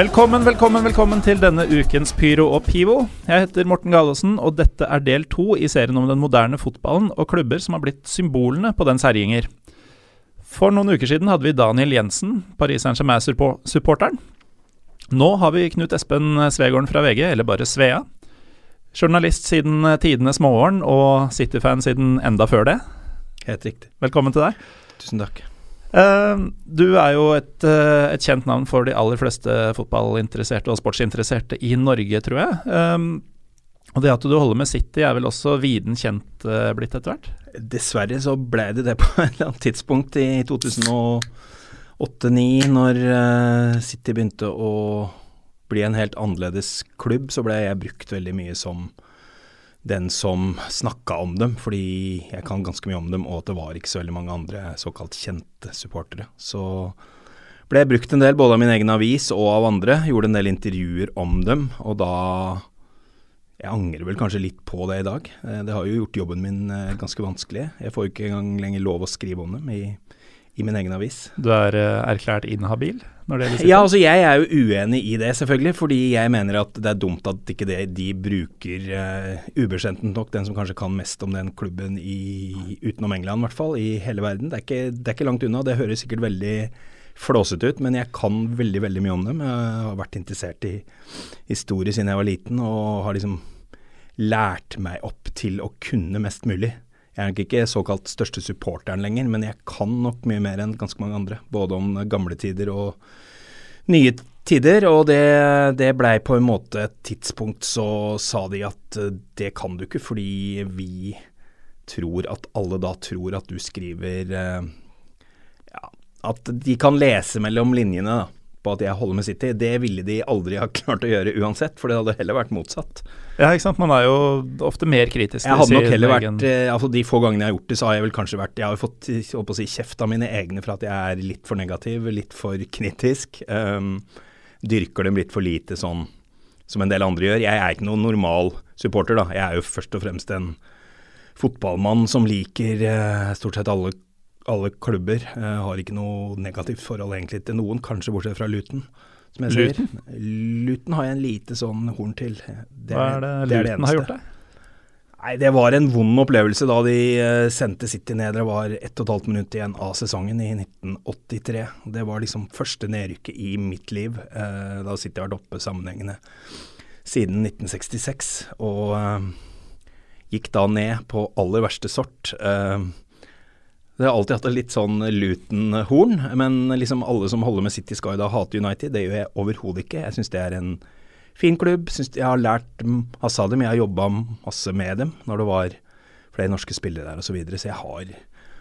Velkommen, velkommen, velkommen til denne ukens Pyro og Pivo. Jeg heter Morten Galaasen, og dette er del to i serien om den moderne fotballen og klubber som har blitt symbolene på dens herjinger. For noen uker siden hadde vi Daniel Jensen, Paris Saint-Germain-supporteren. Nå har vi Knut Espen Svegården fra VG, eller bare Svea. Journalist siden tidenes morgen, og City-fan siden enda før det. Helt riktig. Velkommen til deg. Tusen takk. Eh, du er jo et, eh, et kjent navn for de aller fleste fotballinteresserte og sportsinteresserte i Norge, tror jeg. Um, og det at du holder med City er vel også viden kjent eh, blitt etter hvert? Dessverre så ble det det på et eller annet tidspunkt i 2008-2009, når eh, City begynte å bli en helt annerledes klubb, så ble jeg brukt veldig mye som den som snakka om dem, fordi jeg kan ganske mye om dem, og at det var ikke så veldig mange andre såkalt kjente supportere. Så ble jeg brukt en del, både av min egen avis og av andre. Gjorde en del intervjuer om dem, og da Jeg angrer vel kanskje litt på det i dag. Eh, Det har jo gjort jobben min eh, ganske vanskelig. Jeg får jo ikke engang lenger lov å skrive om dem i, i min egen avis. Du er eh, erklært inhabil når det gjelder? Ja, altså jeg er jo uenig i det, selvfølgelig. Fordi jeg mener at det er dumt at ikke det, de bruker uh, ubeskjenten nok den som kanskje kan mest om den klubben i, utenom England, i hvert fall. I hele verden. Det er, ikke, det er ikke langt unna. Det høres sikkert veldig flåsete ut, men jeg kan veldig, veldig mye om dem. Jeg har vært interessert i historie siden jeg var liten, og har liksom lært meg opp til å kunne mest mulig. Jeg er nok ikke såkalt største supporteren lenger, men jeg kan nok mye mer enn ganske mange andre. Både om gamle tider og nye tider. Og det, det blei på en måte et tidspunkt så sa de at eh, det kan du ikke, fordi vi tror at alle da tror at du skriver eh, ja, At de kan lese mellom linjene da, på at jeg holder med City. Det ville de aldri ha klart å gjøre uansett, for det hadde heller vært motsatt. Ja, ikke sant. Man er jo ofte mer kritisk. Jeg hadde nok heller vært egen... Altså De få gangene jeg har gjort det, så har jeg vel kanskje vært Jeg har jo fått å si, kjeft av mine egne for at jeg er litt for negativ, litt for kritisk. Um, dyrker dem litt for lite sånn som en del andre gjør. Jeg er ikke noen normal supporter, da. Jeg er jo først og fremst en fotballmann som liker uh, stort sett alle, alle klubber. Uh, har ikke noe negativt forhold egentlig til noen, kanskje bortsett fra Luton. Som jeg? Luten? Luton har jeg en lite sånn horn til. Det Hva er det det Luton har gjort deg? Nei, Det var en vond opplevelse da de eh, sendte City ned. Det var ett og et halvt minutt igjen av sesongen i 1983. Det var liksom første nedrykket i mitt liv. Eh, da City har vært oppe sammenhengende siden 1966. Og eh, gikk da ned på aller verste sort. Eh, det har alltid hatt et litt sånn Luton-horn, men liksom alle som holder med City skal da hate United. Det gjør jeg overhodet ikke. Jeg syns det er en fin klubb. Synes jeg har lært masse av dem. Jeg har jobba masse med dem når det var flere norske spillere der osv. Så, videre. så jeg har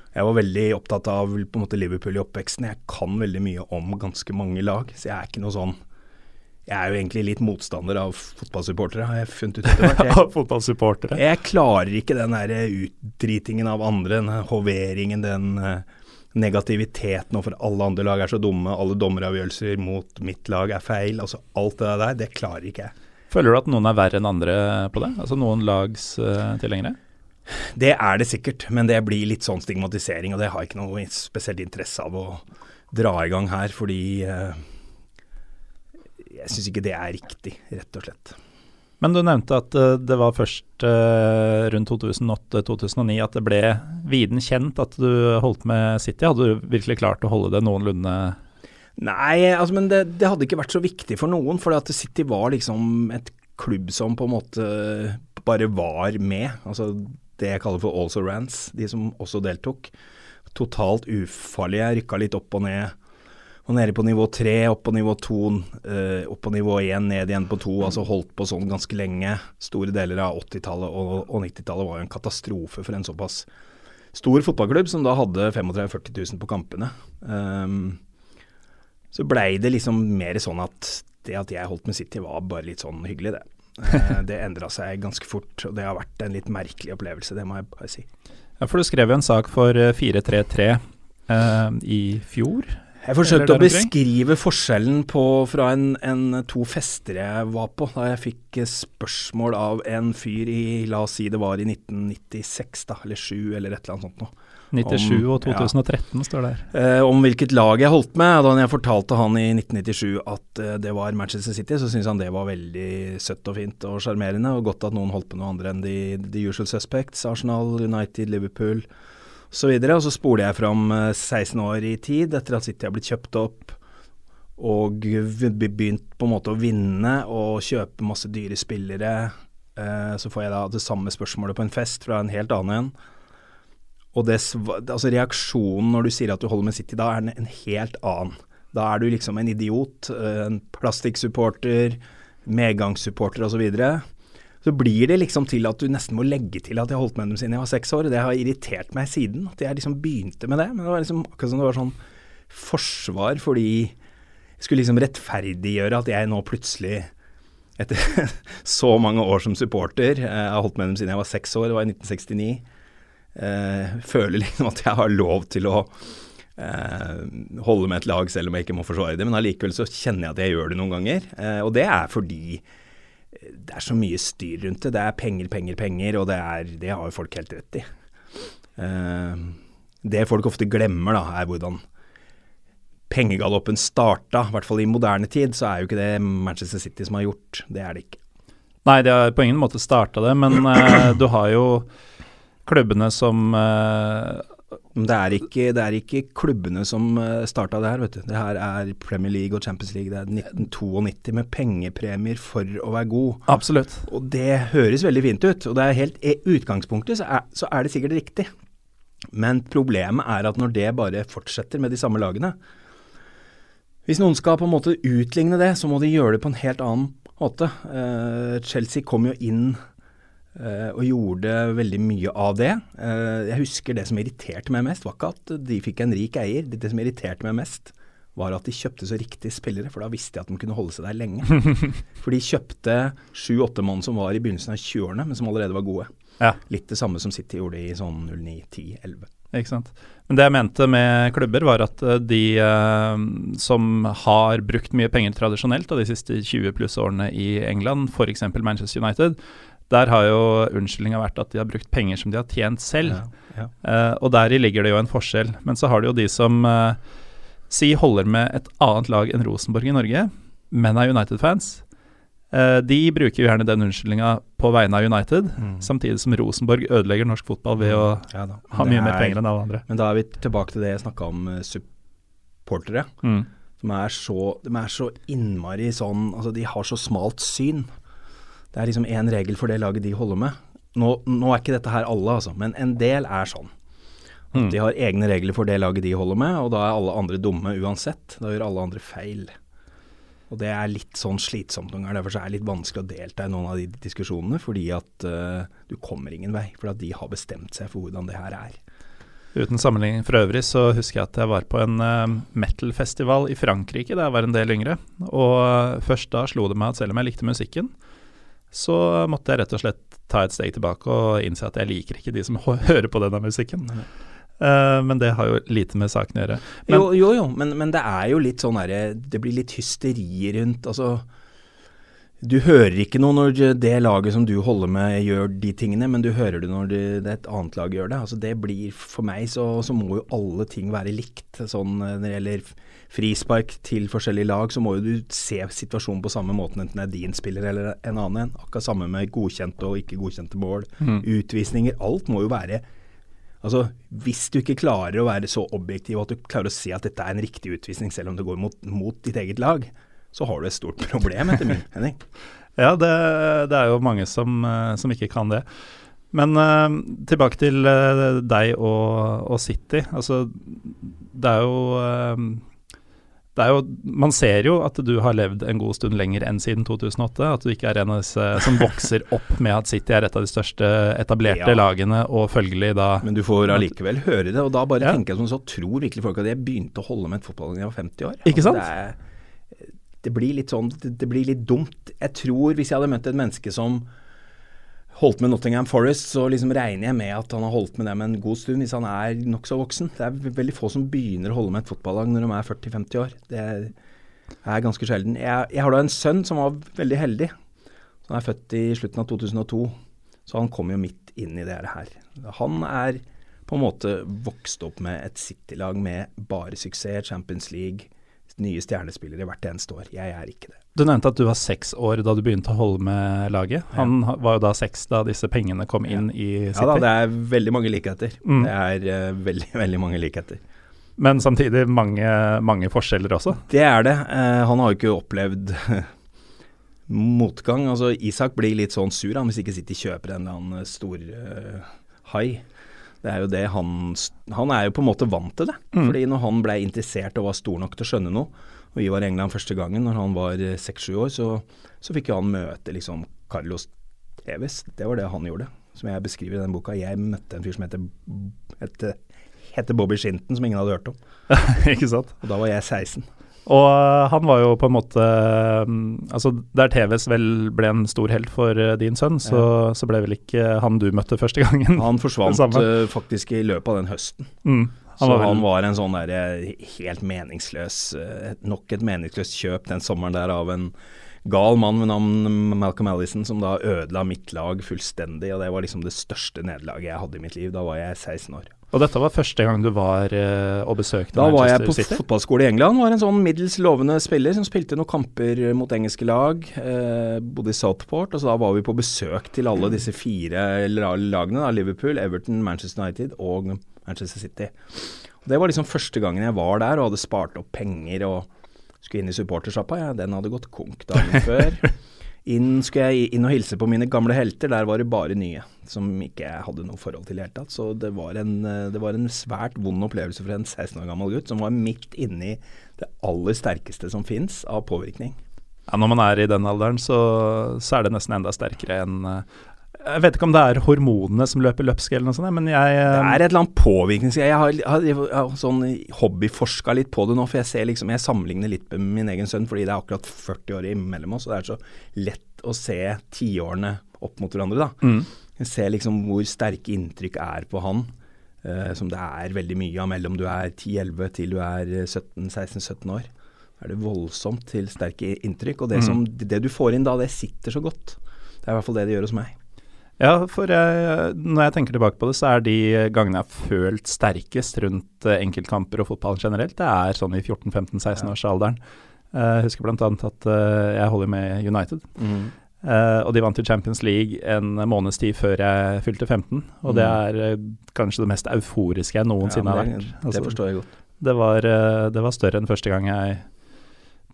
Jeg var veldig opptatt av på en måte Liverpool i oppveksten. Jeg kan veldig mye om ganske mange lag, så jeg er ikke noe sånn Jeg er jo egentlig litt motstander av fotballsupportere, har jeg funnet ut etter hvert. Av fotballsupportere? jeg klarer ikke den der utdritingen av andre, den hoveringen, den eh, negativiteten overfor alle andre lag er så dumme, alle dommeravgjørelser mot mitt lag er feil. Altså alt det der, det klarer ikke jeg. Føler du at noen er verre enn andre på det? Altså noen lags uh, tilhengere? Det er det sikkert, men det blir litt sånn stigmatisering, og det har jeg ikke noe spesielt interesse av å dra i gang her, fordi eh, jeg syns ikke det er riktig, rett og slett. Men du nevnte at eh, det var først eh, rundt 2008-2009 at det ble viden kjent at du holdt med City. Hadde du virkelig klart å holde det noenlunde Nei, altså, men det, det hadde ikke vært så viktig for noen, for City var liksom et klubb som på en måte bare var med. Altså det jeg kaller for also rants, de som også deltok. Totalt ufarlige, rykka litt opp og ned. Og nede på nivå tre, opp på nivå to, uh, opp på nivå én, ned igjen på to. Altså holdt på sånn ganske lenge. Store deler av 80-tallet og, og 90-tallet var jo en katastrofe for en såpass stor fotballklubb som da hadde 35 000-40 000 på kampene. Um, så blei det liksom mer sånn at det at jeg holdt med City var bare litt sånn hyggelig, det. Uh, det endra seg ganske fort, og det har vært en litt merkelig opplevelse, det må jeg bare si. Ja, for du skrev jo en sak for 433 uh, i fjor. Jeg forsøkte å beskrive forskjellen på, fra en, en, to fester jeg var på, da jeg fikk spørsmål av en fyr i La oss si det var i 1996, da, eller 7, eller et eller annet sånt noe. 97 om, og 2013 ja, står der. Eh, om hvilket lag jeg holdt med. Da jeg fortalte han i 1997 at eh, det var Manchester City, så syntes han det var veldig søtt og fint og sjarmerende, og godt at noen holdt på noe andre enn de, the usual suspects. Arsenal, United, Liverpool videre. Og så spoler jeg fram 16 eh, år i tid, etter at City har blitt kjøpt opp og begynt på en måte å vinne og kjøpe masse dyre spillere. Eh, så får jeg da det samme spørsmålet på en fest fra en helt annen en. Og det, altså reaksjonen når du sier at du holder med City, da er den en helt annen. Da er du liksom en idiot, eh, en plastikksupporter, medgangssupporter osv. Og, så så blir det liksom til at du nesten må legge til at jeg holdt med dem siden jeg var seks år. Det har irritert meg siden, at jeg liksom begynte med det. Men det var liksom akkurat som det var sånn forsvar fordi jeg skulle liksom rettferdiggjøre at jeg nå plutselig etter så mange år som supporter, eh, jeg har holdt med dem siden jeg var seks år, det var i 1969, eh, føler liksom at jeg har lov til å eh, holde med et lag selv om jeg ikke må forsvare det. Men allikevel så kjenner jeg at jeg gjør det noen ganger. Eh, og det er fordi det er så mye styr rundt det. Det er penger, penger, penger, og det, er, det har jo folk helt rett i. Uh, det folk ofte glemmer, da, er hvordan pengegaloppen starta. I hvert fall i moderne tid, så er jo ikke det Manchester City som har gjort. Det er det ikke. Nei, de har på ingen måte starta det, men uh, du har jo klubbene som uh, det er, ikke, det er ikke klubbene som eh, starta det her, vet du. Det her er Premier League og Champions League. Det er 1992 med pengepremier for å være god. Absolutt. Og det høres veldig fint ut. Og det er helt i utgangspunktet så er, så er det sikkert riktig. Men problemet er at når det bare fortsetter med de samme lagene Hvis noen skal på en måte utligne det, så må de gjøre det på en helt annen måte. Uh, Chelsea kom jo inn og gjorde veldig mye av det. Uh, jeg husker det som irriterte meg mest, var ikke at de fikk en rik eier. Det, som irriterte meg mest, var at de kjøpte så riktige spillere, for da visste jeg at de kunne holde seg der lenge. for de kjøpte sju-åtte mann som var i begynnelsen av 20-årene, men som allerede var gode. Ja. Litt det samme som City gjorde i sånn 09-10-11. Ikke sant. Men det jeg mente med klubber, var at eh, de eh, som har brukt mye penger tradisjonelt av de siste 20 pluss årene i England, f.eks. Manchester United, der har jo unnskyldninga vært at de har brukt penger som de har tjent selv. Ja, ja. Uh, og deri ligger det jo en forskjell. Men så har du jo de som uh, si holder med et annet lag enn Rosenborg i Norge, men er United-fans. Uh, de bruker jo gjerne den unnskyldninga på vegne av United, mm. samtidig som Rosenborg ødelegger norsk fotball ved å mm. ja, ha mye er, mer penger enn alle andre. Men da er vi tilbake til det jeg snakka om supportere. Mm. Som er så, de er så innmari sånn Altså, de har så smalt syn. Det er liksom én regel for det laget de holder med. Nå, nå, er ikke dette her alle, altså, men en del er sånn. Mm. De har egne regler for det laget de holder med, og da er alle andre dumme uansett. Da gjør alle andre feil. Og det er litt sånn slitsomt noen ganger. Derfor så er det litt vanskelig å delta i noen av de diskusjonene, fordi at uh, du kommer ingen vei. Fordi at de har bestemt seg for hvordan det her er. Uten sammenligning for øvrig så husker jeg at jeg var på en uh, metal-festival i Frankrike da jeg var en del yngre. Og uh, først da slo det meg at selv om jeg likte musikken, så måtte jeg rett og slett ta et steg tilbake og innse at jeg liker ikke de som hører på denne musikken. Uh, men det har jo lite med saken å gjøre. Men, jo, jo, jo men, men, det er jo litt sånn herre Det blir litt hysteri rundt. Altså Du hører ikke noe når det laget som du holder med, gjør de tingene, men du hører det når det, det et annet lag gjør det. Altså det blir For meg så, så må jo alle ting være likt. Sånn når det gjelder frispark til forskjellige lag, så må jo du se situasjonen på samme måten, enten det er din spiller eller en annen en. Akkurat samme med godkjente og ikke godkjente mål. Mm. Utvisninger. Alt må jo være Altså, Hvis du ikke klarer å være så objektiv at du klarer å se at dette er en riktig utvisning, selv om det går mot, mot ditt eget lag, så har du et stort problem, etter min mening. ja, det, det, er jo mange som, eh, som ikke kan det. Men uh, tilbake til uh, deg og, og, City. Altså, det er jo uh, det er jo, man ser jo at du har levd en god stund lenger enn siden 2008. At du ikke er en av disse som vokser opp med at City er et av de største etablerte Ja. lagene, og følgelig da Men du får allikevel høre det, og da bare Ja. tenker jeg som så, tror virkelig folk at jeg begynte å holde med et fotballag da jeg var 50 år. Ikke sant? Det, er, det blir litt sånn, det, det blir litt dumt. Jeg tror hvis jeg hadde møtt et menneske som holdt med Nottingham Forest, så liksom regner jeg med at han har holdt med dem en god stund, hvis han er nokså voksen. Det er veldig få som begynner å holde med et fotballag når de er 40-50 år. Det er, ganske sjelden. Jeg, jeg har da en sønn som var veldig heldig. Han er født i slutten av 2002, så han kom jo midt inn i det her. Han er på en måte vokst opp med et City-lag med bare suksess, Champions League, nye stjernespillere hvert eneste år. Jeg er ikke det. Du nevnte at du var seks år da du begynte å holde med laget. Han ha- var jo da seks da disse pengene kom inn i City. Ja da, det er veldig mange likheter. Mm. Det er uh, veldig, veldig mange likheter. Men samtidig mange, mange forskjeller også. Det er det. Uh, han har jo ikke opplevd motgang. Altså, Isak blir litt sånn sur han, hvis ikke City kjøper en eller annen stor uh, hai. Det er jo det han Han er jo på en måte vant til det. Fordi når han ble interessert og var stor nok til å skjønne noe, og vi var i England første gangen når han var seks-sju år, så, så fikk han møte liksom Carlos Tevez. Det var det han gjorde. Som jeg beskriver i den boka. Jeg møtte en fyr som heter, heter, heter Bobby Shinton, som ingen hadde hørt om. ikke sant? Og da var jeg 16. Og øh, han var jo på en måte mm, Altså der TVs vel ble en stor helt for øh, din sønn, så, så ble vel ikke han du møtte første gangen. Han forsvant eh, faktisk i løpet av den høsten. Mm. så var vel- han var en sånn der eh, helt meningsløs eh, Nok et meningsløst kjøp den sommeren der av en gal mann ved navn Malcolm Allison som da ødela mitt lag fullstendig. Og det var liksom det største nederlaget jeg hadde i mitt liv. Da var jeg 16 år. Og dette var første gang du var øh, og besøkte Da var jeg på Manchester City? fotballskole i England. Var en sånn middels lovende spiller som spilte noen kamper mot engelske lag. Eh, bodde i Southport, og så da var vi på besøk til alle disse fire lagene. Da, Liverpool, Everton, Manchester United og Manchester City. Og det var liksom første gangen jeg var der og hadde spart opp penger og skulle inn i supportersjappa. Ja, den hadde gått konk dagen før. Inn skulle jeg inn og hilse på mine gamle helter. Der var det bare nye, som ikke hadde noe forhold til i det hele tatt. Så det var, en, eh, det var en svært vond opplevelse for en 16 år gammel gutt som var midt inni det aller sterkeste som fins av påvirkning. Ja, når man er i den alderen, så, så er det nesten enda sterkere enn øh, Jeg vet ikke om det er hormonene som løper løpsk eller noe sånt, men jeg Det er et eller annet påvirkningsgreie. Jeg har, har, har sånn hobbyforska litt på det nå, for jeg ser liksom Jeg sammenligner litt med min egen sønn, fordi det er akkurat 40 år imellom oss, og det er så lett å se tiårene opp mot hverandre, da. mm. Jeg ser liksom hvor sterke inntrykk er på han, eh, som det er veldig mye av mellom du er 10-11 til du er 16-17 år. Da er det voldsomt til sterke inntrykk, og det, som, det du får inn da, det sitter så godt. Det er i hvert fall det det gjør hos meg. Ja, for jeg, når jeg tenker tilbake på det, så er de gangene jeg har følt sterkest rundt eh, enkeltkamper og fotballen generelt, det er sånn i 14-15-16-årsalderen. Jeg husker bl.a. at eh, jeg holder med United. Eh, og de vant jo Champions League en måneds tid før jeg fylte 15. Og det er eh, kanskje det mest euforiske jeg noensinne Ja, har vært. det, Altså, det forstår jeg godt. det, var, eh, det var større enn første gang jeg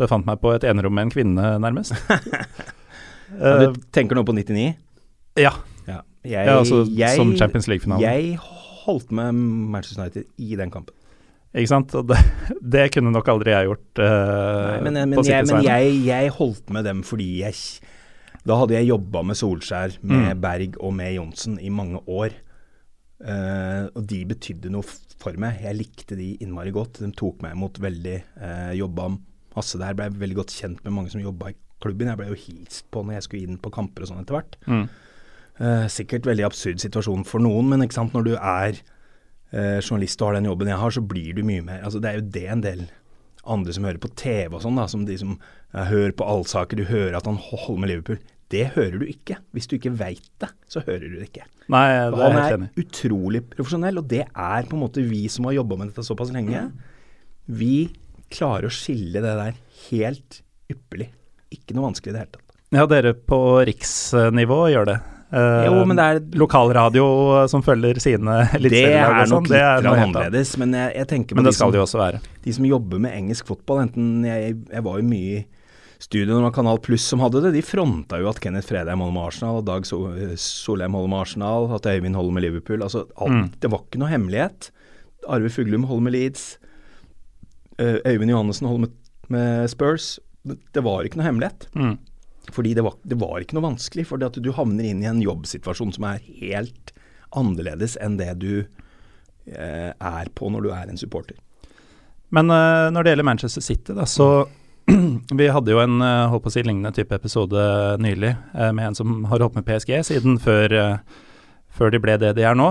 befant meg på et enerom med en kvinne, nærmest. Eh, du tenker nå på 99? ja. Jeg, ja, altså jeg, som Champions League-finale. Jeg holdt med Manchester United i den kampen. Ikke sant? Det, det kunne nok aldri jeg gjort uh, Nei, men, men, på jeg, men jeg, jeg holdt med dem fordi jeg Da hadde jeg jobba med Solskjær, med Mm. Berg og med Johnsen i mange år. Uh, og de betydde noe for meg. Jeg likte de innmari godt. De tok meg imot veldig. Uh, jobba masse der. Blei veldig godt kjent med mange som jobba i klubben. Jeg ble jo hilst på når jeg skulle inn på kamper og sånn etter hvert. Mm. Eh, sikkert veldig absurd situasjon for noen, men ikke sant, når du er eh, journalist og har den jobben jeg har, så blir du mye mer altså Det er jo det en del andre som hører på TV og sånn, da, som de som eh, hører på allsaker, du hører at han holder med Liverpool. Det hører du ikke. Hvis du ikke veit det, så hører du det ikke. Nei, det er Han er enig utrolig profesjonell, og det er på en måte vi som har jobba med dette såpass lenge. Vi klarer å skille det der helt ypperlig. Ikke noe vanskelig i det hele tatt. Ja, dere på riksnivå gjør det. Eh, Jo, men det er Lokalradio som følger sine Det eliteserielag er sånn, nok det litt er noe helt annet. annerledes, men jeg, jeg tenker på Men de det skal som- de, også være. de som jobber med engelsk fotball, enten jeg, jeg var jo mye i studio når Kanal Pluss som hadde det, de fronta jo at Kenneth Fredheim holder med Arsenal, og Dag so Solheim holder med Arsenal, at Øyvind holder med Liverpool. Altså, alt, Mm. Det var ikke noe hemmelighet. Arve Fuglum holder med Leeds. Eh, Øyvind Johannessen holder med med Spurs. Det, det var ikke noe hemmelighet. Mm. Fordi det var, det var ikke noe vanskelig. Fordi du havner inn i en jobbsituasjon som er helt annerledes enn det du eh, er på når du er en supporter. Men eh, når det gjelder Manchester City, da, så Vi hadde jo en uh, holdt å si, lignende type episode nylig eh, med en som har holdt med PSG siden før, før de ble det de er nå.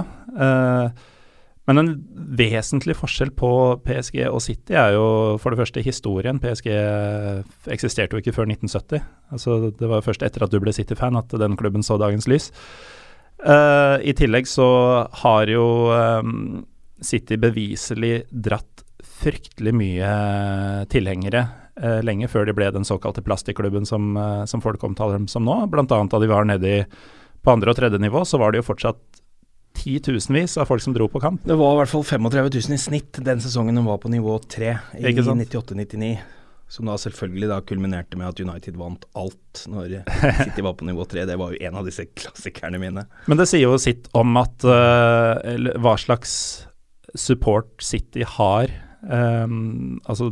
Men en vesentlig forskjell på PSG og City er jo for det første historien. PSG eksisterte jo ikke før 1970. Altså, det var først etter at du ble City-fan at den klubben så dagens lys. I tillegg så har jo um, City beviselig dratt fryktelig mye tilhengere uh, lenge før de ble den såkalte plastikklubben som, uh, som folk omtaler dem som nå. Blant annet da de var nede i, på andre og tredje nivå, så var det jo fortsatt titusenvis av folk som dro på kamp. Det var i hvert fall 35 000 i snitt den sesongen hun var på nivå 3 i 98-99. Som da selvfølgelig da kulminerte med at United vant alt når City var på nivå 3. Det var jo en av disse klassikerne mine. Men det sier jo sitt om at uh, hva slags support City har Um, altså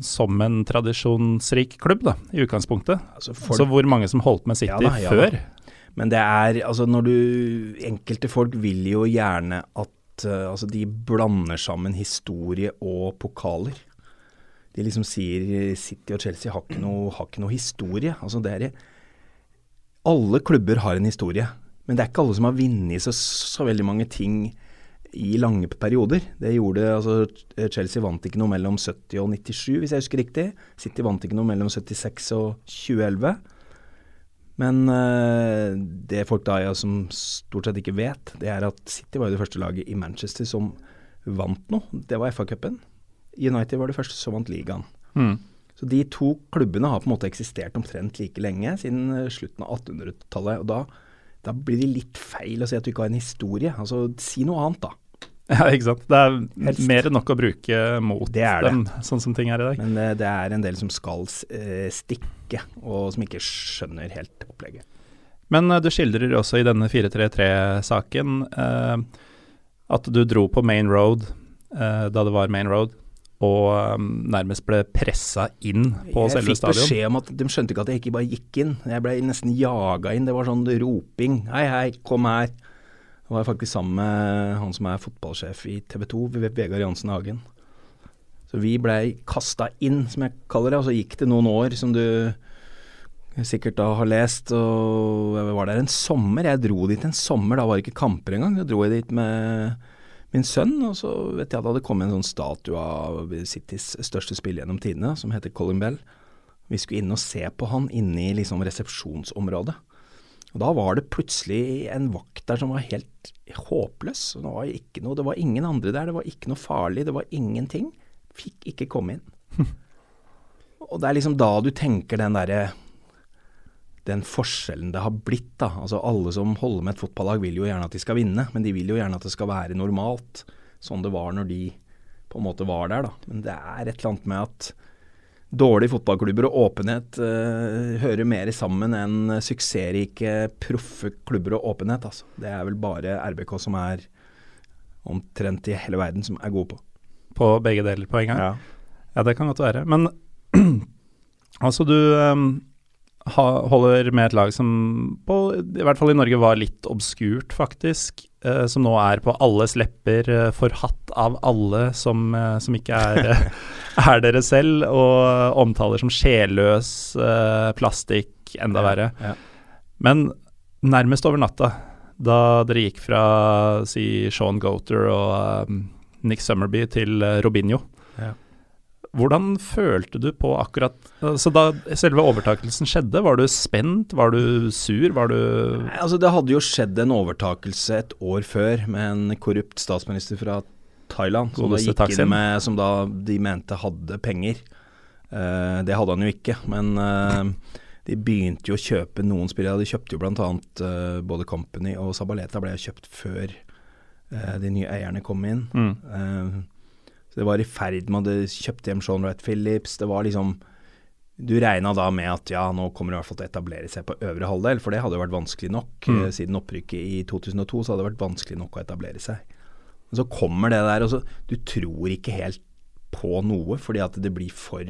som en tradisjonsrik klubb, da, i utgangspunktet. Altså for... så hvor mange som holdt med City ja da, ja før? Men det er altså når du Enkelte folk vil jo gjerne at uh, altså de blander sammen historie og pokaler. De liksom sier City og Chelsea har ikke noe, har ikke noe historie. Altså det er Alle klubber har en historie, men det er ikke alle som har vunnet så, så veldig mange ting i lange perioder. Det gjorde altså Chelsea vant ikke noe mellom 70 og 97, hvis jeg husker riktig. City vant ikke noe mellom 76 og 2011. Men uh, det folk da ja, som stort sett ikke vet, det er at City var jo det første laget i Manchester som vant noe. Det var FA-cupen. United var det første som vant ligaen. Mm. Så de to klubbene har på en måte eksistert omtrent like lenge, siden eh, slutten av 1800-tallet. Og da, da, blir det litt feil å si at du ikke har en historie. Altså, si noe annet, da. Ja, ikke sant. Det er Helst. mer enn nok å bruke mot det er dem, det. sånn som ting er i dag. Men det, det er en del som skal uh, stikke, og som ikke skjønner helt opplegget. Men uh, du skildrer også i denne 433-saken uh, eh, at du dro på Main Road da det var Main Road, og um, nærmest ble pressa inn på jeg selve stadion. Jeg fikk beskjed om at de skjønte ikke at jeg ikke bare gikk inn. Jeg ble nesten jaga inn. Det var sånn roping. Hei, hei, kom her. Jeg var faktisk sammen med han som er fotballsjef i TV 2, Vegard Jansen Hagen. Så vi blei kasta inn, som jeg kaller det, og så gikk det noen år, som du sikkert da har lest. Og jeg var der en sommer. Jeg dro dit en sommer, da var det ikke kamper engang. Da dro jeg dit med min sønn, og så vet jeg at det hadde kommet en sånn statue av Citys største spill gjennom tidene, som heter Colin Bell. Vi skulle inn og se på han inne i liksom resepsjonsområdet. Og Da var det plutselig en vakt der som var helt håpløs. Det var, noe, det var ingen andre der, det var ikke noe farlig, det var ingenting. Fikk ikke komme inn. og det er liksom da du tenker den derre den forskjellen det har blitt. da, altså Alle som holder med et fotballag vil jo gjerne at de skal vinne, men de vil jo gjerne at det skal være normalt, sånn det var når de på en måte var der. da. Men det er et eller annet med at dårlige fotballklubber og åpenhet uh, hører mer sammen enn suksessrike, proffe klubber og åpenhet. Altså. Det er vel bare RBK som er omtrent i hele verden som er gode på. På begge deler på en gang? Ja, ja det kan godt være. Men altså, du um, ha, holder med et lag som på, i hvert fall i Norge var litt obskurt, faktisk. Uh, som nå er på alles lepper, uh, forhatt av alle som, uh, som ikke er, er, dere selv, og omtaler som sjelløs plastikk, enda ja, verre. Ja. Men nærmest over natta, da dere gikk fra si Sean Goater og Nick Summerby til Robinho, ja. Hvordan følte du på akkurat Så Da selve overtakelsen skjedde, var du spent, var du sur, var du Nei, Altså Det hadde jo skjedd en overtakelse et år før med en korrupt statsminister fra Thailand, som da gikk inn med, som da de mente hadde penger. Uh, det hadde han jo ikke, men uh, de begynte jo å kjøpe noen spillere. De kjøpte jo bl.a. Uh, både Company og Sabaleta ble kjøpt før de nye eierne kom inn. Mm. Uh, så det var i ferd med å kjøpte hjem Sean Wright Phillips. Det var liksom Du regna da med at ja, nå kommer det i hvert fall til å etablere seg på øvre halvdel, for det hadde jo vært vanskelig nok. Mm. Eh, siden opprykket i 2002 så hadde det vært vanskelig nok å etablere seg. Men så kommer det der, og så Du tror ikke helt på noe, fordi at det blir for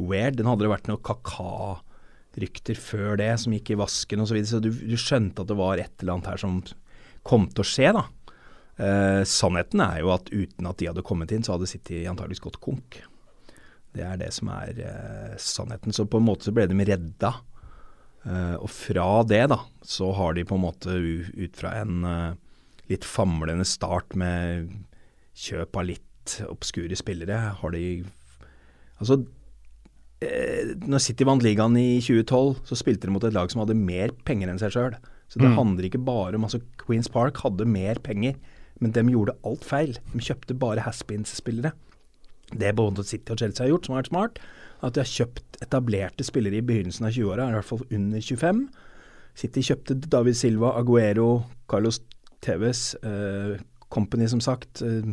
weird. Den hadde det vært noe kaka-rykter før det som gikk i vasken osv. Så, videre, så du, du skjønte at det var et eller annet her som kom til å skje, da. Eh, sannheten er jo at uten at de hadde kommet inn, så hadde City antageligvis gått konk. Det er det som er eh, sannheten. Så på en måte så ble de redda. Eh, og fra det, da, så har de på en måte ut fra en eh, litt famlende start med kjøp av litt obskure spillere, har de Altså eh, når City vant ligaen i 2012, så spilte de mot et lag som hadde mer penger enn seg sjøl. Så det mm. handler ikke bare om altså Queens Park hadde mer penger, men de gjorde alt feil. De kjøpte bare Haspins-spillere. Det både City og Chelsea har gjort, som har vært smart, at de har kjøpt etablerte spillere i begynnelsen av 20-åra, i hvert fall under 25. City kjøpte David Silva, Aguero, Carlos Tevez, uh, Company som sagt, uh,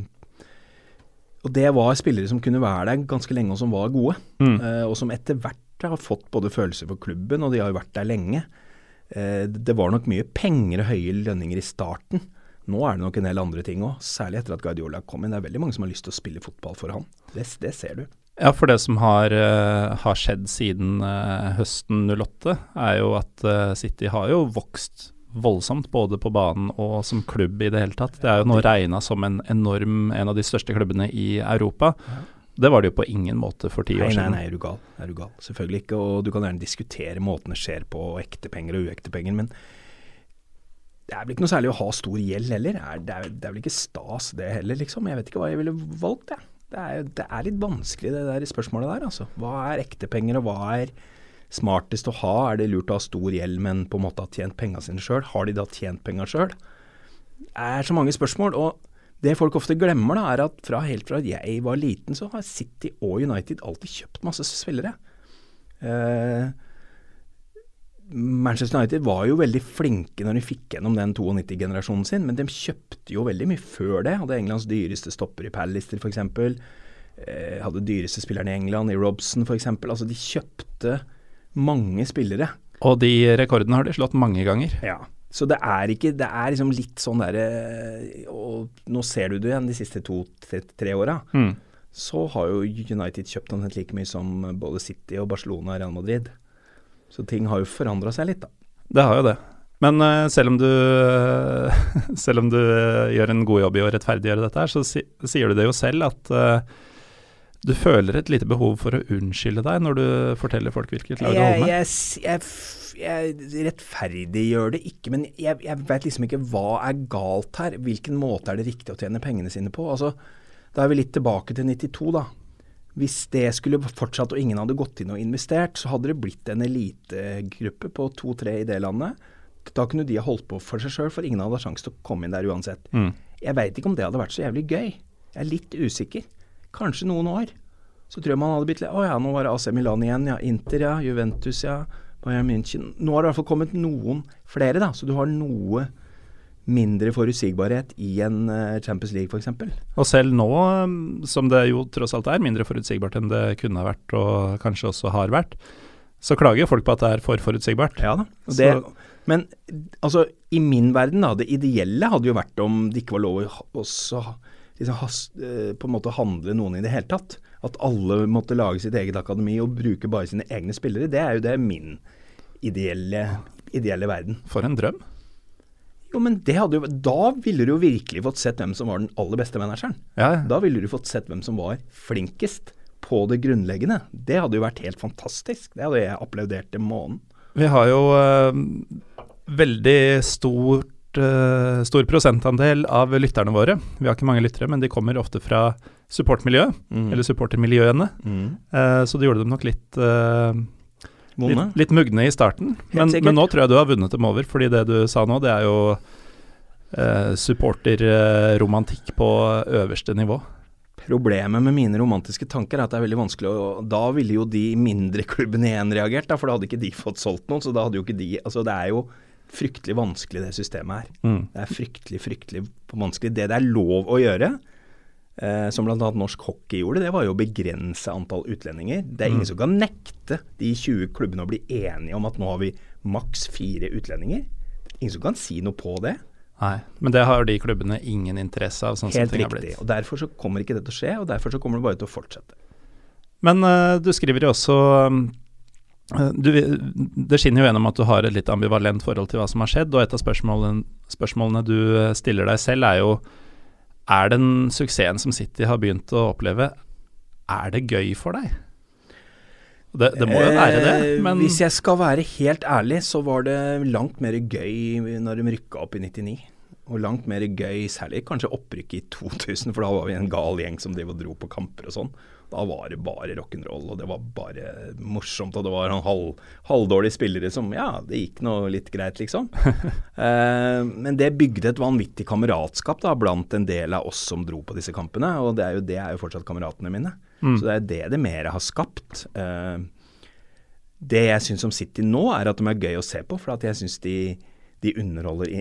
og det var spillere som kunne være der ganske lenge, og som var gode. Mm. Uh, og som etter hvert har fått både følelser for klubben, og de har jo vært der lenge. Uh, det var nok mye penger og høye lønninger i starten. Nå er det nok en del andre ting òg, særlig etter at Guardiola kom inn. Det er veldig mange som har lyst til å spille fotball for han. Det, det ser du. Ja, for det som har, uh, har skjedd siden høsten 08, er jo at City har jo vokst voldsomt, både på banen og som klubb i det hele tatt. Det er jo nå regna som en enorm, en av de største klubbene i Europa. Det var det jo på ingen måte for ti år siden. Nei, nei, er du gal. Er du gal. Selvfølgelig ikke. Og du kan gjerne diskutere måten det skjer på, ekte penger og uekte penger, men det er vel ikke noe særlig å ha stor gjeld heller. Det er, det er, vel ikke stas det heller, liksom. Jeg vet ikke hva jeg ville valgt, jeg. Det er, det er litt vanskelig det der spørsmålet der, altså. Hva er ekte penger, og hva er smartest å ha? Er det lurt å ha stor gjeld, men på en måte ha tjent penga sine sjøl? Har de da tjent penga sjøl? Det er så mange spørsmål. og det folk ofte glemmer, da, er at fra, helt fra jeg var liten, så har City og United alltid kjøpt masse spillere. Eh, Manchester United var jo veldig flinke når de fikk gjennom den 92-generasjonen sin, men de kjøpte jo veldig mye før det. Hadde Englands dyreste stopper i Pallister f.eks. Eh, hadde dyreste spilleren i England, i Robson f.eks. Altså, de kjøpte mange spillere. Og de rekordene har de slått mange ganger. Ja. Så det er ikke Det er liksom litt sånn derre Og nå ser du det igjen de siste to-tre tre åra. Mm. Så har jo United kjøpt omtrent like mye som både City og Barcelona og Real Madrid. Så ting har jo forandra seg litt, da. Det har jo det. Men uh, selv om du uh, selv om du uh, gjør en god jobb i å rettferdiggjøre dette her, så si, sier du det jo selv at du føler et lite behov for å unnskylde deg når du forteller folk hvilket lag du holder med? Jeg, jeg, jeg, rettferdiggjør det ikke, men jeg, jeg vet liksom ikke hva er galt her. Hvilken måte er det riktig å tjene pengene sine på? Altså, da er vi litt tilbake til 92, da. Hvis det skulle fortsatt og ingen hadde gått inn og investert, så hadde det blitt en elitegruppe på to-tre i det landet. Da kunne de ha holdt på for seg sjøl, for ingen hadde sjanse til å komme inn der uansett. Mm. Jeg veit ikke om det hadde vært så jævlig gøy. Jeg er litt usikker kanskje noen år, så tror jeg man hadde blitt litt Å ja, nå var det AC Milan igjen, ja. Inter, ja. Juventus, ja. Bayern München. Nå har det i hvert fall kommet noen flere, da. Så du har noe mindre forutsigbarhet i en uh, Champions League f.eks. Og selv nå, som det jo tross alt er mindre forutsigbart enn det kunne ha vært, og kanskje også har vært, så klager folk på at det er for forutsigbart. Ja da. Det, men altså, i min verden, da, det ideelle hadde jo vært om det ikke var lov å liksom has, eh, på en måte handle noen i det hele tatt. At alle måtte lage sitt eget akademi og bruke bare sine egne spillere. Det er jo det min ideelle, ideelle verden. For en drøm. Jo, men jo, Da ville du jo virkelig fått sett hvem som var den aller beste manageren. Ja. Da ville du fått sett hvem som var flinkest på det grunnleggende. Det hadde jo vært helt fantastisk. Det hadde jeg applaudert til månen. Vi har jo øh, veldig stort uh, stor prosentandel av lytterne våre. Vi har ikke mange lyttere, men de kommer ofte fra supportmiljøet, mm. eller supportermiljøene. Mm. Uh, så det gjorde dem nok litt uh, Litt, litt, mugne i starten, men, men, nå tror jeg du har vunnet dem over. Fordi det du sa nå, det er jo eh, supporterromantikk på øverste nivå. Problemet med mine romantiske tanker er at det er veldig vanskelig å Da ville jo de mindre klubbene igjen reagert, da, for da hadde ikke de fått solgt noen. Så da hadde jo ikke de Altså det er jo fryktelig vanskelig det systemet her. Mm. Det er fryktelig, fryktelig vanskelig. Det det er lov å gjøre, eh, som bl.a. norsk hockey gjorde, det var jo å begrense antall utlendinger. Det er ingen mm. som kan nekte de 20 klubbene å bli enige om at nå har vi maks fire utlendinger. Ingen som kan si noe på det. Nei, men det har de klubbene ingen interesse av. sånn Helt som ting riktig. og Derfor så kommer ikke det til å skje, og derfor så kommer det bare til å fortsette. Men uh, du skriver jo også um, du, Det skinner jo gjennom at du har et litt ambivalent forhold til hva som har skjedd, og et av spørsmålene, spørsmålene du stiller deg selv, er jo Er den suksessen som City har begynt å oppleve, er det gøy for deg? Det, det må jo være det, men Hvis jeg skal være helt ærlig, så var det langt mer gøy når de rykka opp i 99. Og langt mer gøy, særlig kanskje opprykket i 2000, for da var vi en gal gjeng som drev og dro på kamper og sånn. Da var det bare rock'n'roll, og det var bare morsomt. Og det var halv, halvdårlige spillere som Ja, det gikk nå litt greit, liksom. eh, men det bygde et vanvittig kameratskap da, blant en del av oss som dro på disse kampene. Og det er jo, det er jo fortsatt kameratene mine. Mm. Så det er det det mer har skapt. Eh, det jeg syns om City nå, er at de er gøy å se på, for at jeg syns de, de underholder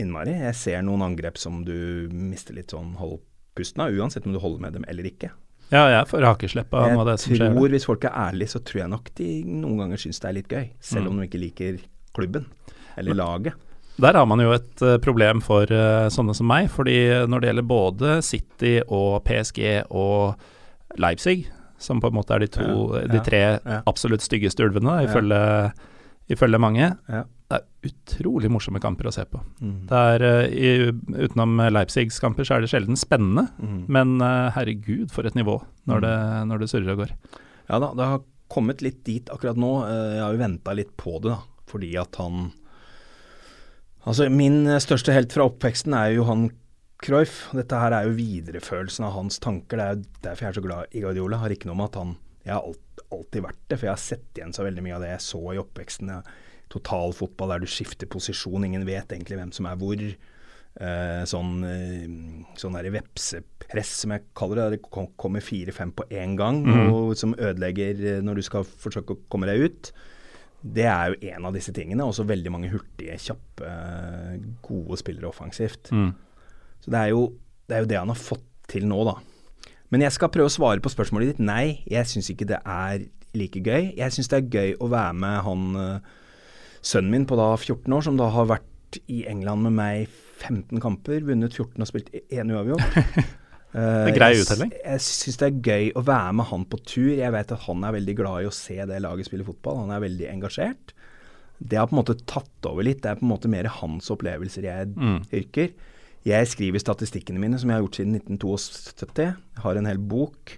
innmari. Jeg ser noen angrep som du mister litt sånn holdpusten av, uansett om du holder med dem eller ikke. Ja, jeg får hakeslepp av noe av det som skjer. Jeg tror, Hvis folk er ærlige, så tror jeg nok de noen ganger syns det er litt gøy. Selv mm. om de ikke liker klubben eller laget. Der har man jo et uh, problem for uh, sånne som meg. fordi når det gjelder både City og PSG og Leipzig, som på en måte er de, to, ja, ja, de tre ja. absolutt styggeste ulvene, ifølge, ifølge mange, det er utrolig morsomme kamper å se på. Mm. Er, uh, i, utenom Leipzigs kamper så er det sjelden spennende, mm. men uh, herregud for et nivå når, mm. det, når, det, surrer og går. Ja da, det har kommet litt dit akkurat nå. Uh, jeg har jo venta litt på det, da, fordi at han Altså, min største helt fra oppveksten er jo Johan Cruyff. Dette her er jo viderefølelsen av hans tanker. Det er jo derfor jeg er så glad i Guardiola. Har ikke noe med at han Jeg har alltid, alltid vært det, for jeg har sett igjen så veldig mye av det jeg så i oppveksten. Jeg, totalfotball der du skifter posisjon, ingen vet egentlig hvem som er hvor. Eh, sånn eh, sånn der vepsepress, som jeg kaller det. Der Det kommer fire-fem på én gang, mm. og som ødelegger eh, når du skal forsøke å komme deg ut. Det er jo en av disse tingene. Også veldig mange hurtige, kjappe, gode spillere offensivt. Mm. Så det er, jo, det er jo det han har fått til nå, da. Men jeg skal prøve å svare på spørsmålet ditt. Nei, jeg syns ikke det er like gøy. Jeg syns det er gøy å være med han sønnen min på da 14 år, som da har vært i England med meg 15 kamper, vunnet 14 og spilt én uavgjort. det er grei uttelling. Jeg, jeg syns det er gøy å være med han på tur. Jeg vet at han er veldig glad i å se det laget spille fotball. Han er veldig engasjert. Det har på en måte tatt over litt. Det er på en måte mer hans opplevelser jeg mm. yrker. Jeg skriver statistikkene mine, som jeg har gjort siden 1972. Jeg har en hel bok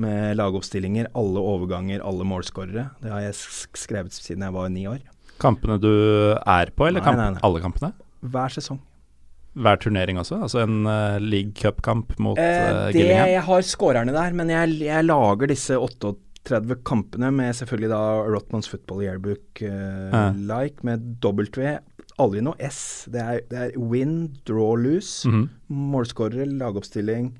med lagoppstillinger, alle overganger, alle målskårere. Det har jeg skrevet siden jeg var ni år. Kampene du er på, eller nei, nei, nei. alle kampene? Hver sesong. Hver turnering også? Altså en uh, league cup-kamp mot uh, det, Gillingham? Jeg har skårerne der, men jeg, jeg, lager disse 38 kampene med selvfølgelig da Rotmans Football Yearbook-like, uh, med W. Aldri noe S. Det er, det er win, draw, lose. Mm -hmm. Målskårere, lagoppstilling,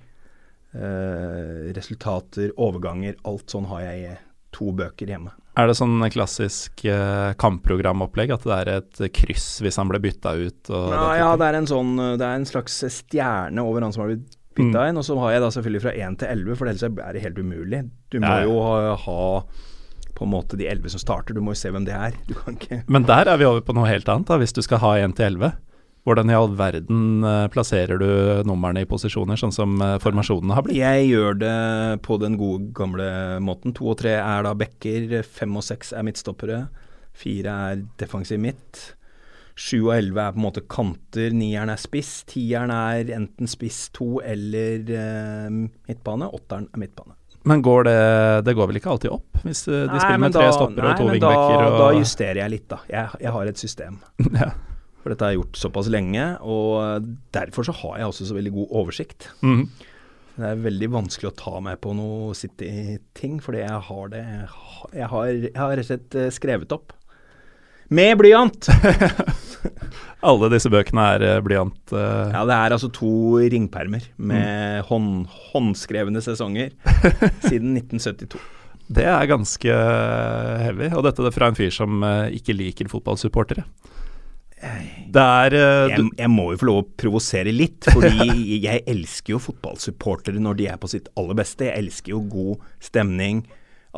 resultater, overganger. Alt sånn har jeg i to bøker hjemme. Er det sånn klassisk uh, kampprogramopplegg, at det er et kryss hvis han ble bytta ut? ja, ja, det er en sånn Det er en slags stjerne over han som har blitt bytta mm. inn. Og så har jeg da selvfølgelig fra 1 til 11, for ellers er det helt umulig. Du må ja. jo ha, ha, på en måte de 11 som starter, du må jo se hvem det er. Men der er vi over på noe helt annet, da, hvis du skal ha 1 til 11. Hvordan i all verden uh, plasserer du numrene i posisjoner, sånn som uh, formasjonene har blitt? Jeg gjør det på den gode, gamle måten. To og tre er da backer, fem og seks er midtstoppere, fire er defensiv midt. Sju og elleve er på en måte kanter, nieren er spiss, tieren er enten spiss to eller uh, midtbane, åtteren er midtbane. Men går det, det går vel ikke alltid opp, hvis de nei, spiller med tre stoppere og to vingbekker? Da, da justerer jeg litt, da. Jeg, jeg har et system. ja. For dette har jeg gjort såpass lenge, og derfor så har jeg også så veldig god oversikt. Mm. Det er veldig vanskelig å ta meg på noe City-ting, fordi jeg har det Jeg har, jeg har rett og slett eh, skrevet opp. Med blyant! Alle disse bøkene er uh, blyant? Uh... Ja, det er altså to ringpermer med mm. hånd, håndskrevne sesonger siden 1972. Det er ganske heavy, og dette er fra en fyr som ikke liker fotballsupportere. Det er uh, jeg, jeg, må jo få lov å provosere litt, fordi jeg elsker jo fotballsupportere når de er på sitt aller beste. Jeg elsker jo god stemning,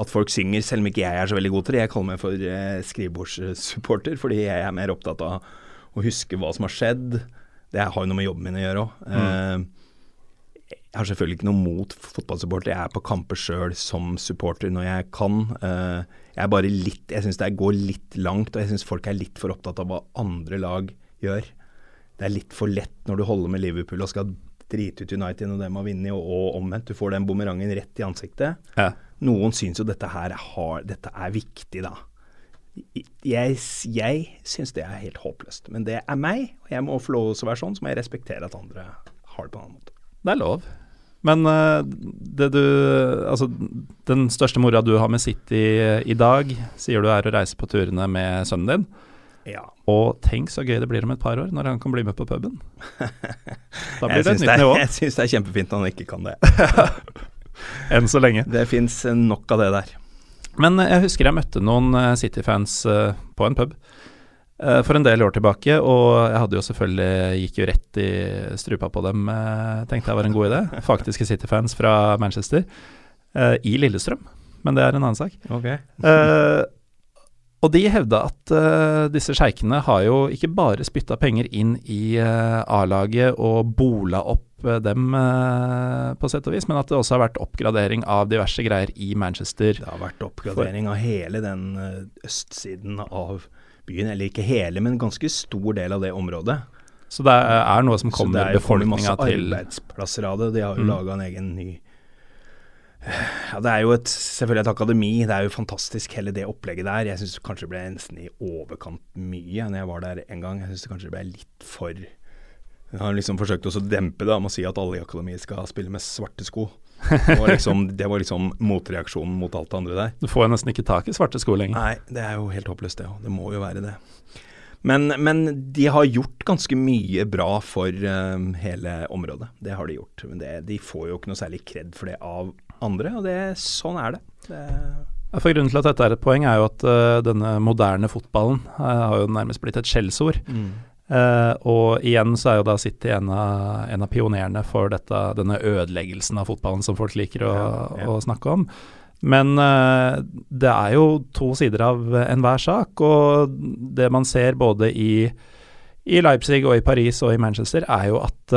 at folk synger, selv om ikke jeg er så veldig god til det. Jeg kaller meg for uh, skrivebordssupporter, fordi jeg er mer opptatt av å huske hva som har skjedd. Det har jo noe med jobben min å gjøre òg. Mm. Uh, jeg har selvfølgelig ikke noe mot fotballsupporter. Jeg er på kamper sjøl som supporter når jeg kan. Uh, jeg er bare litt Jeg syns det går litt langt, og jeg syns folk er litt for opptatt av hva andre lag gjør. Det er litt for lett når du holder med Liverpool og skal drite ut United når de har vunnet, og, og omvendt. Du får den bumerangen rett i ansiktet. Ja. Noen syns jo dette her er, dette er viktig, da. Jeg, jeg syns det er helt håpløst. Men det er meg, og jeg må få lov til å være sånn, så må jeg respektere at andre har det på en annen måte. Det er lov. Men uh, det du Altså, den største mora du har med City i dag, sier du er å reise på turene med sønnen din. Ja. Og tenk så gøy det blir om et par år, når han kan bli med på puben. Da blir det et nytt nivå. Jeg syns det er kjempefint når han ikke kan det. Enn så lenge. Det fins nok av det der. Men jeg husker jeg møtte noen City-fans på en pub for en del år tilbake, og jeg hadde jo selvfølgelig gikk jo rett i strupa på dem, tenkte jeg var en god idé. Faktiske City-fans fra Manchester, i Lillestrøm, men det er en annen sak. Okay. Og de hevda at disse sjeikene har jo ikke bare spytta penger inn i A-laget og bola opp dem på sett og vis, men at det også har vært oppgradering av diverse greier i Manchester. Det har vært oppgradering av hele den østsiden av byen, eller ikke hele, men ganske stor del av det området. Så det er noe som kommer befolkninga til? Det er jo masse arbeidsplasser av det. De har jo mm. laga en egen ny ja, Det er jo et, selvfølgelig et akademi. Det er jo fantastisk, hele det opplegget der. Jeg syns kanskje det ble nesten i overkant mye når jeg var der en gang. Jeg syns kanskje det ble litt for Jeg har liksom forsøkt å dempe det med å si at alle i akademiet skal spille med svarte sko. Det var liksom, det var liksom motreaksjonen mot alt det andre der. Du får jo nesten ikke tak i svarte sko lenger. Nei, det er jo helt håpløst det òg. Det må jo være det. Men, men, de har gjort ganske mye bra for um, hele området. Det har de gjort. Men det, de får jo ikke noe særlig kred for det av andre, og det, sånn er det. det for Grunnen til at dette er et poeng, er jo at uh, denne moderne fotballen uh, har jo nærmest blitt et skjellsord. Mm. Uh, og igjen så er jo da City en av, en av pionerene for dette, denne ødeleggelsen av fotballen som folk liker å, ja, ja. å snakke om. Men det er jo to sider av enhver sak, og det man ser både i, i Leipzig og i Paris og i Manchester, er jo at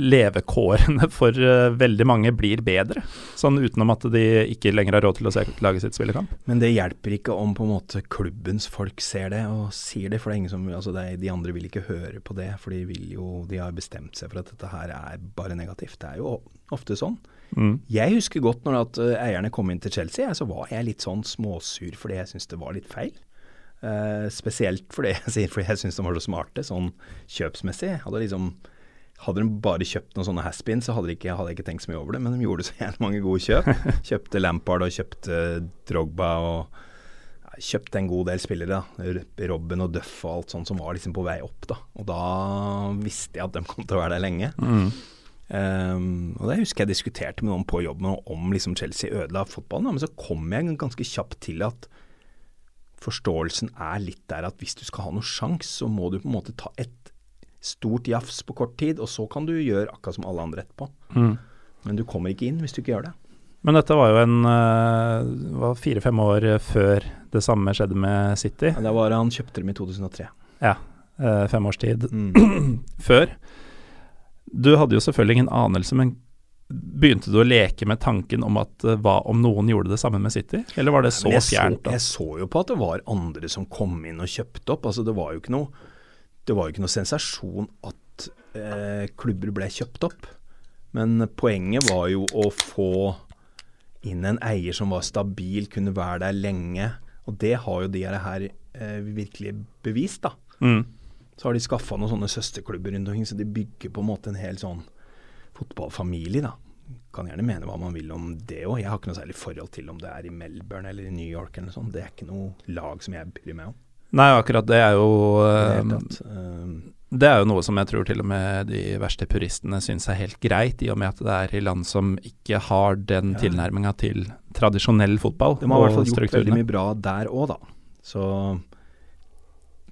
levekårene for uh, veldig mange blir bedre. Sånn utenom at de ikke lenger har råd til å lage sitt spillekamp. Men det hjelper ikke om på en måte klubbens folk ser det og sier det. For det er ingen som, altså er, de andre vil ikke høre på det. For de, vil jo, de har bestemt seg for at dette her er bare negativt. Det er jo ofte sånn. Mm. Jeg husker godt når at uh, eierne kom inn til Chelsea, så var jeg litt sånn småsur fordi jeg syntes det var litt feil. Uh, spesielt fordi jeg, fordi jeg syntes de var så smarte, sånn kjøpsmessig. Jeg hadde liksom hadde de bare kjøpt noen sånne haspins, så hadde, ikke, hadde jeg ikke tenkt så mye over det. Men de gjorde så jævlig mange gode kjøp. Kjøpte Lampard og kjøpte Drogba og ja, kjøpte en god del spillere. da. Robben og Duff og alt sånt som var liksom på vei opp. da. Og da visste jeg at de kom til å være der lenge. Mm. Um, og det husker jeg diskuterte med noen på jobben om liksom Chelsea ødela fotballen. Men så kom jeg ganske kjapt til at forståelsen er litt der at hvis du skal ha noen sjanse, så må du på en måte ta et stort jafs på kort tid, og så kan du gjøre akkurat som alle andre etterpå. Mm. Men du kommer ikke inn hvis du ikke gjør det. Men dette var jo en uh, fire-fem år før det samme skjedde med City. Ja, da var Han kjøpte dem i 2003. Ja, uh, fem års tid mm. før. Du hadde jo selvfølgelig ingen anelse, men begynte du å leke med tanken om at uh, hva om noen gjorde det samme med City, eller var det så fjernt? Jeg så jo på at det var andre som kom inn og kjøpte opp. Altså Det var jo ikke noe det var jo ikke noe sensasjon at eh, klubber ble kjøpt opp. Men poenget var jo å få inn en eier som var stabil, kunne være der lenge. Og det har jo de her eh, virkelig bevist, da. Mm. Så har de skaffa noen sånne søsterklubber rundt omkring, så de bygger på en måte en hel sånn fotballfamilie, da. Kan gjerne mene hva man vil om det òg. Jeg har ikke noe særlig forhold til om det er i Melbourne eller i New York eller noe sånt. Det er ikke noe lag som jeg bryr meg om. Nei, akkurat det er jo uh, Det er jo noe som jeg tror til og med de verste puristene syns er helt greit, i og med at det er i land som ikke har den ja. tilnærminga til tradisjonell fotball. De har i hvert fall gjort veldig mye bra der òg, da. Så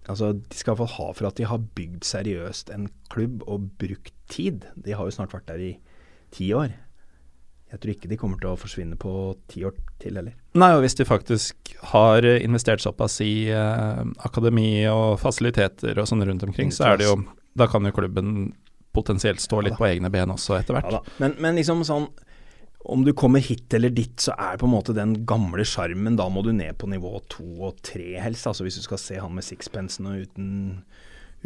altså, de skal i hvert fall ha for at de har bygd seriøst en klubb og brukt tid. De har jo snart vært der i ti år. Jeg tror ikke de kommer til å forsvinne på ti år til heller. Nei, og hvis de faktisk har investert såpass i eh, akademi og fasiliteter og sånn rundt omkring, så er det jo Da kan jo klubben potensielt stå litt på egne ben også etter hvert. Ja. Men, men liksom sånn om du kommer hit eller dit, så er på en måte den gamle sjarmen Da må du ned på nivå to og tre, helst. Altså hvis du skal se han med sixpensen og uten,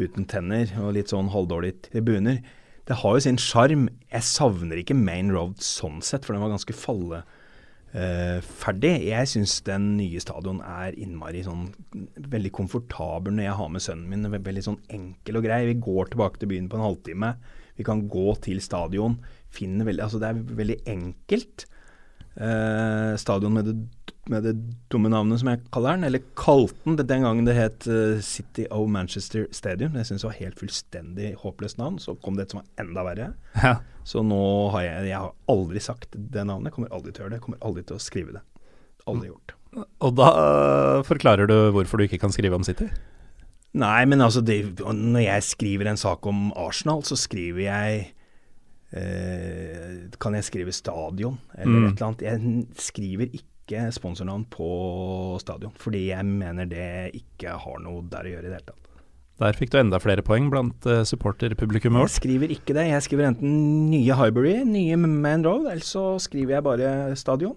uten tenner og litt sånn halvdårlige tribuner. Det har jo sin sjarm. Jeg savner ikke Main Road sånn sett, for den var ganske falleferdig. Uh, jeg syns den nye stadion er innmari sånn veldig komfortabel når jeg har med sønnen min. Veldig sånn enkel og grei. Vi går tilbake til byen på en halvtime. Vi kan gå til stadion veldig Altså, det er veldig enkelt. Eh, stadion med det, med det, dumme navnet, som jeg kaller den, eller kalte den den gangen det het uh, City of Manchester Stadium. Det syns jeg var helt fullstendig håpløst navn. Så kom det et som var enda verre. Ja. Så nå har jeg Jeg har aldri sagt det navnet. Jeg kommer aldri til å gjøre det. Jeg kommer aldri til å skrive det. Aldri gjort. Og da uh, forklarer du hvorfor du ikke kan skrive om City? Nei, men altså det, Når jeg skriver en sak om Arsenal, så skriver jeg eh, Kan jeg skrive stadion, eller mm. et eller annet. Jeg skriver ikke sponsornavn på stadion, fordi jeg mener det ikke har noe der å gjøre i det hele tatt. Der fikk du enda flere poeng blant uh, supporterpublikummet vårt. Jeg skriver ikke det. Jeg skriver enten nye Highbury, nye Man Road, eller så skriver jeg bare stadion.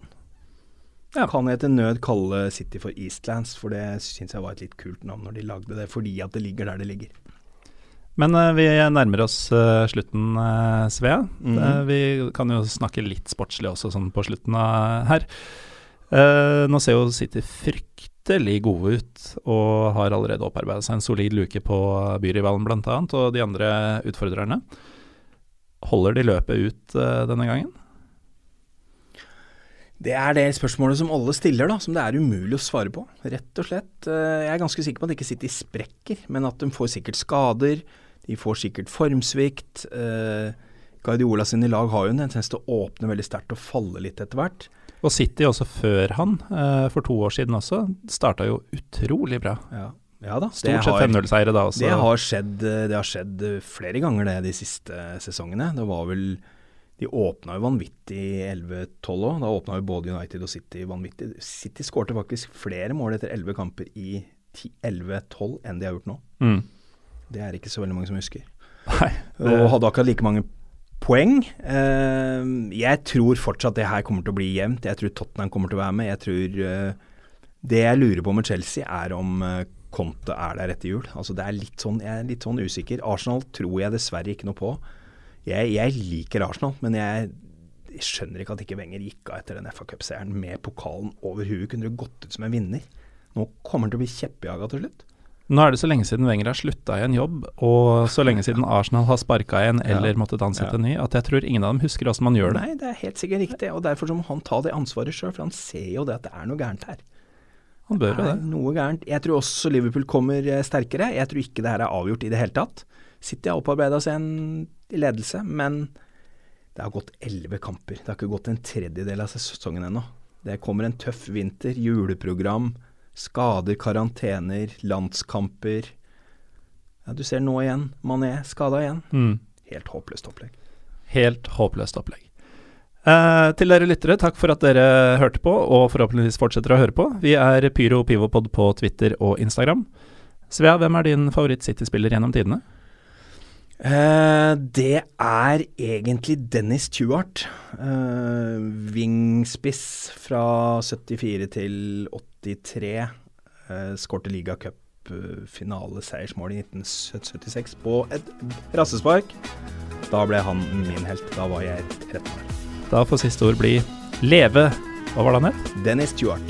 Ja. Kan jeg til nød kalle City for Eastlands, for det syns jeg var et litt kult navn når de lagde det, fordi at det ligger der det ligger. Men uh, vi nærmer oss uh, slutten, uh, Svea. Mm -hmm. vi kan jo snakke litt sportslig også sånn på slutten av her. nå ser jo City fryktelig gode ut, og har allerede opparbeidet seg en solid luke på byrivalen bl.a., og de andre utfordrerne. Holder de løpet ut denne gangen? Det er det spørsmålet som alle stiller, da, som det er umulig å svare på. Rett og slett. Jeg er ganske sikker på at de ikke sitter i sprekker, men at de får sikkert skader. De får sikkert formsvikt. Eh, Guardiola sine lag har jo en tendens til å åpne veldig sterkt og falle litt etter hvert. Og City også før han, eh, for to år siden også, starta jo utrolig bra. Ja, ja da. Stort sett 5-0-seiere da også. Det har, skjedd, det har skjedd flere ganger det de siste sesongene. Det var vel De åpna jo vanvittig 11-12 òg. Da åpna jo både United og City vanvittig. City skårte faktisk flere mål etter 11 kamper i 11-12 enn de har gjort nå. Mm. Det er ikke så veldig mange som husker. Nei, det... Og hadde akkurat like mange poeng. Uh, jeg tror fortsatt det her kommer til å bli jevnt. Jeg tror Tottenham kommer til å være med. Jeg tror uh, Det jeg lurer på med Chelsea, er om uh, Conte er der etter jul. Altså det er litt sånn, Jeg er litt sånn usikker. Arsenal tror jeg dessverre ikke noe på. Jeg, jeg liker Arsenal, men jeg, skjønner ikke at ikke Wenger gikk av etter den FA Cup-seieren med pokalen over huet. Kunne det gått ut som en vinner? Nå kommer han til å bli kjeppjaga til slutt. Nå er det så lenge siden Wenger har slutta i en jobb, og så lenge siden Arsenal har sparka en eller ja. måttet ansette en ny, at jeg tror ingen av dem husker hvordan man gjør det. Nei, det er helt sikkert riktig, og derfor må han ta det ansvaret sjøl, for han ser jo det at det er noe gærent her. Han bør jo det. Noe gærent. Jeg tror også Liverpool kommer eh, sterkere. Jeg tror ikke det her er avgjort i det hele tatt. City har opparbeida seg en ledelse, men det har gått elleve kamper. Det har ikke gått en tredjedel av sesongen ennå. Det kommer en tøff vinter, juleprogram. Skader, karantener, landskamper. Ja, du ser nå igjen. Mané skada igjen. Mm. Helt håpløst opplegg. Helt håpløst opplegg. Eh, til dere lyttere, takk for at dere hørte på, og forhåpentligvis fortsetter å høre på. Vi er Pyro Pivopod på Twitter og Instagram. Svea, hvem er din favoritt-City-spiller gjennom tidene? Eh, det er egentlig Dennis Stewart. Uh, Wingspiss fra 74 til 83. Uh, Skårte ligacupfinaleseiersmål i 1976 på et rassespark. Da ble han min helt. Da var jeg 13 år. Da får siste ord bli leve Hva var det han het? Dennis Stewart.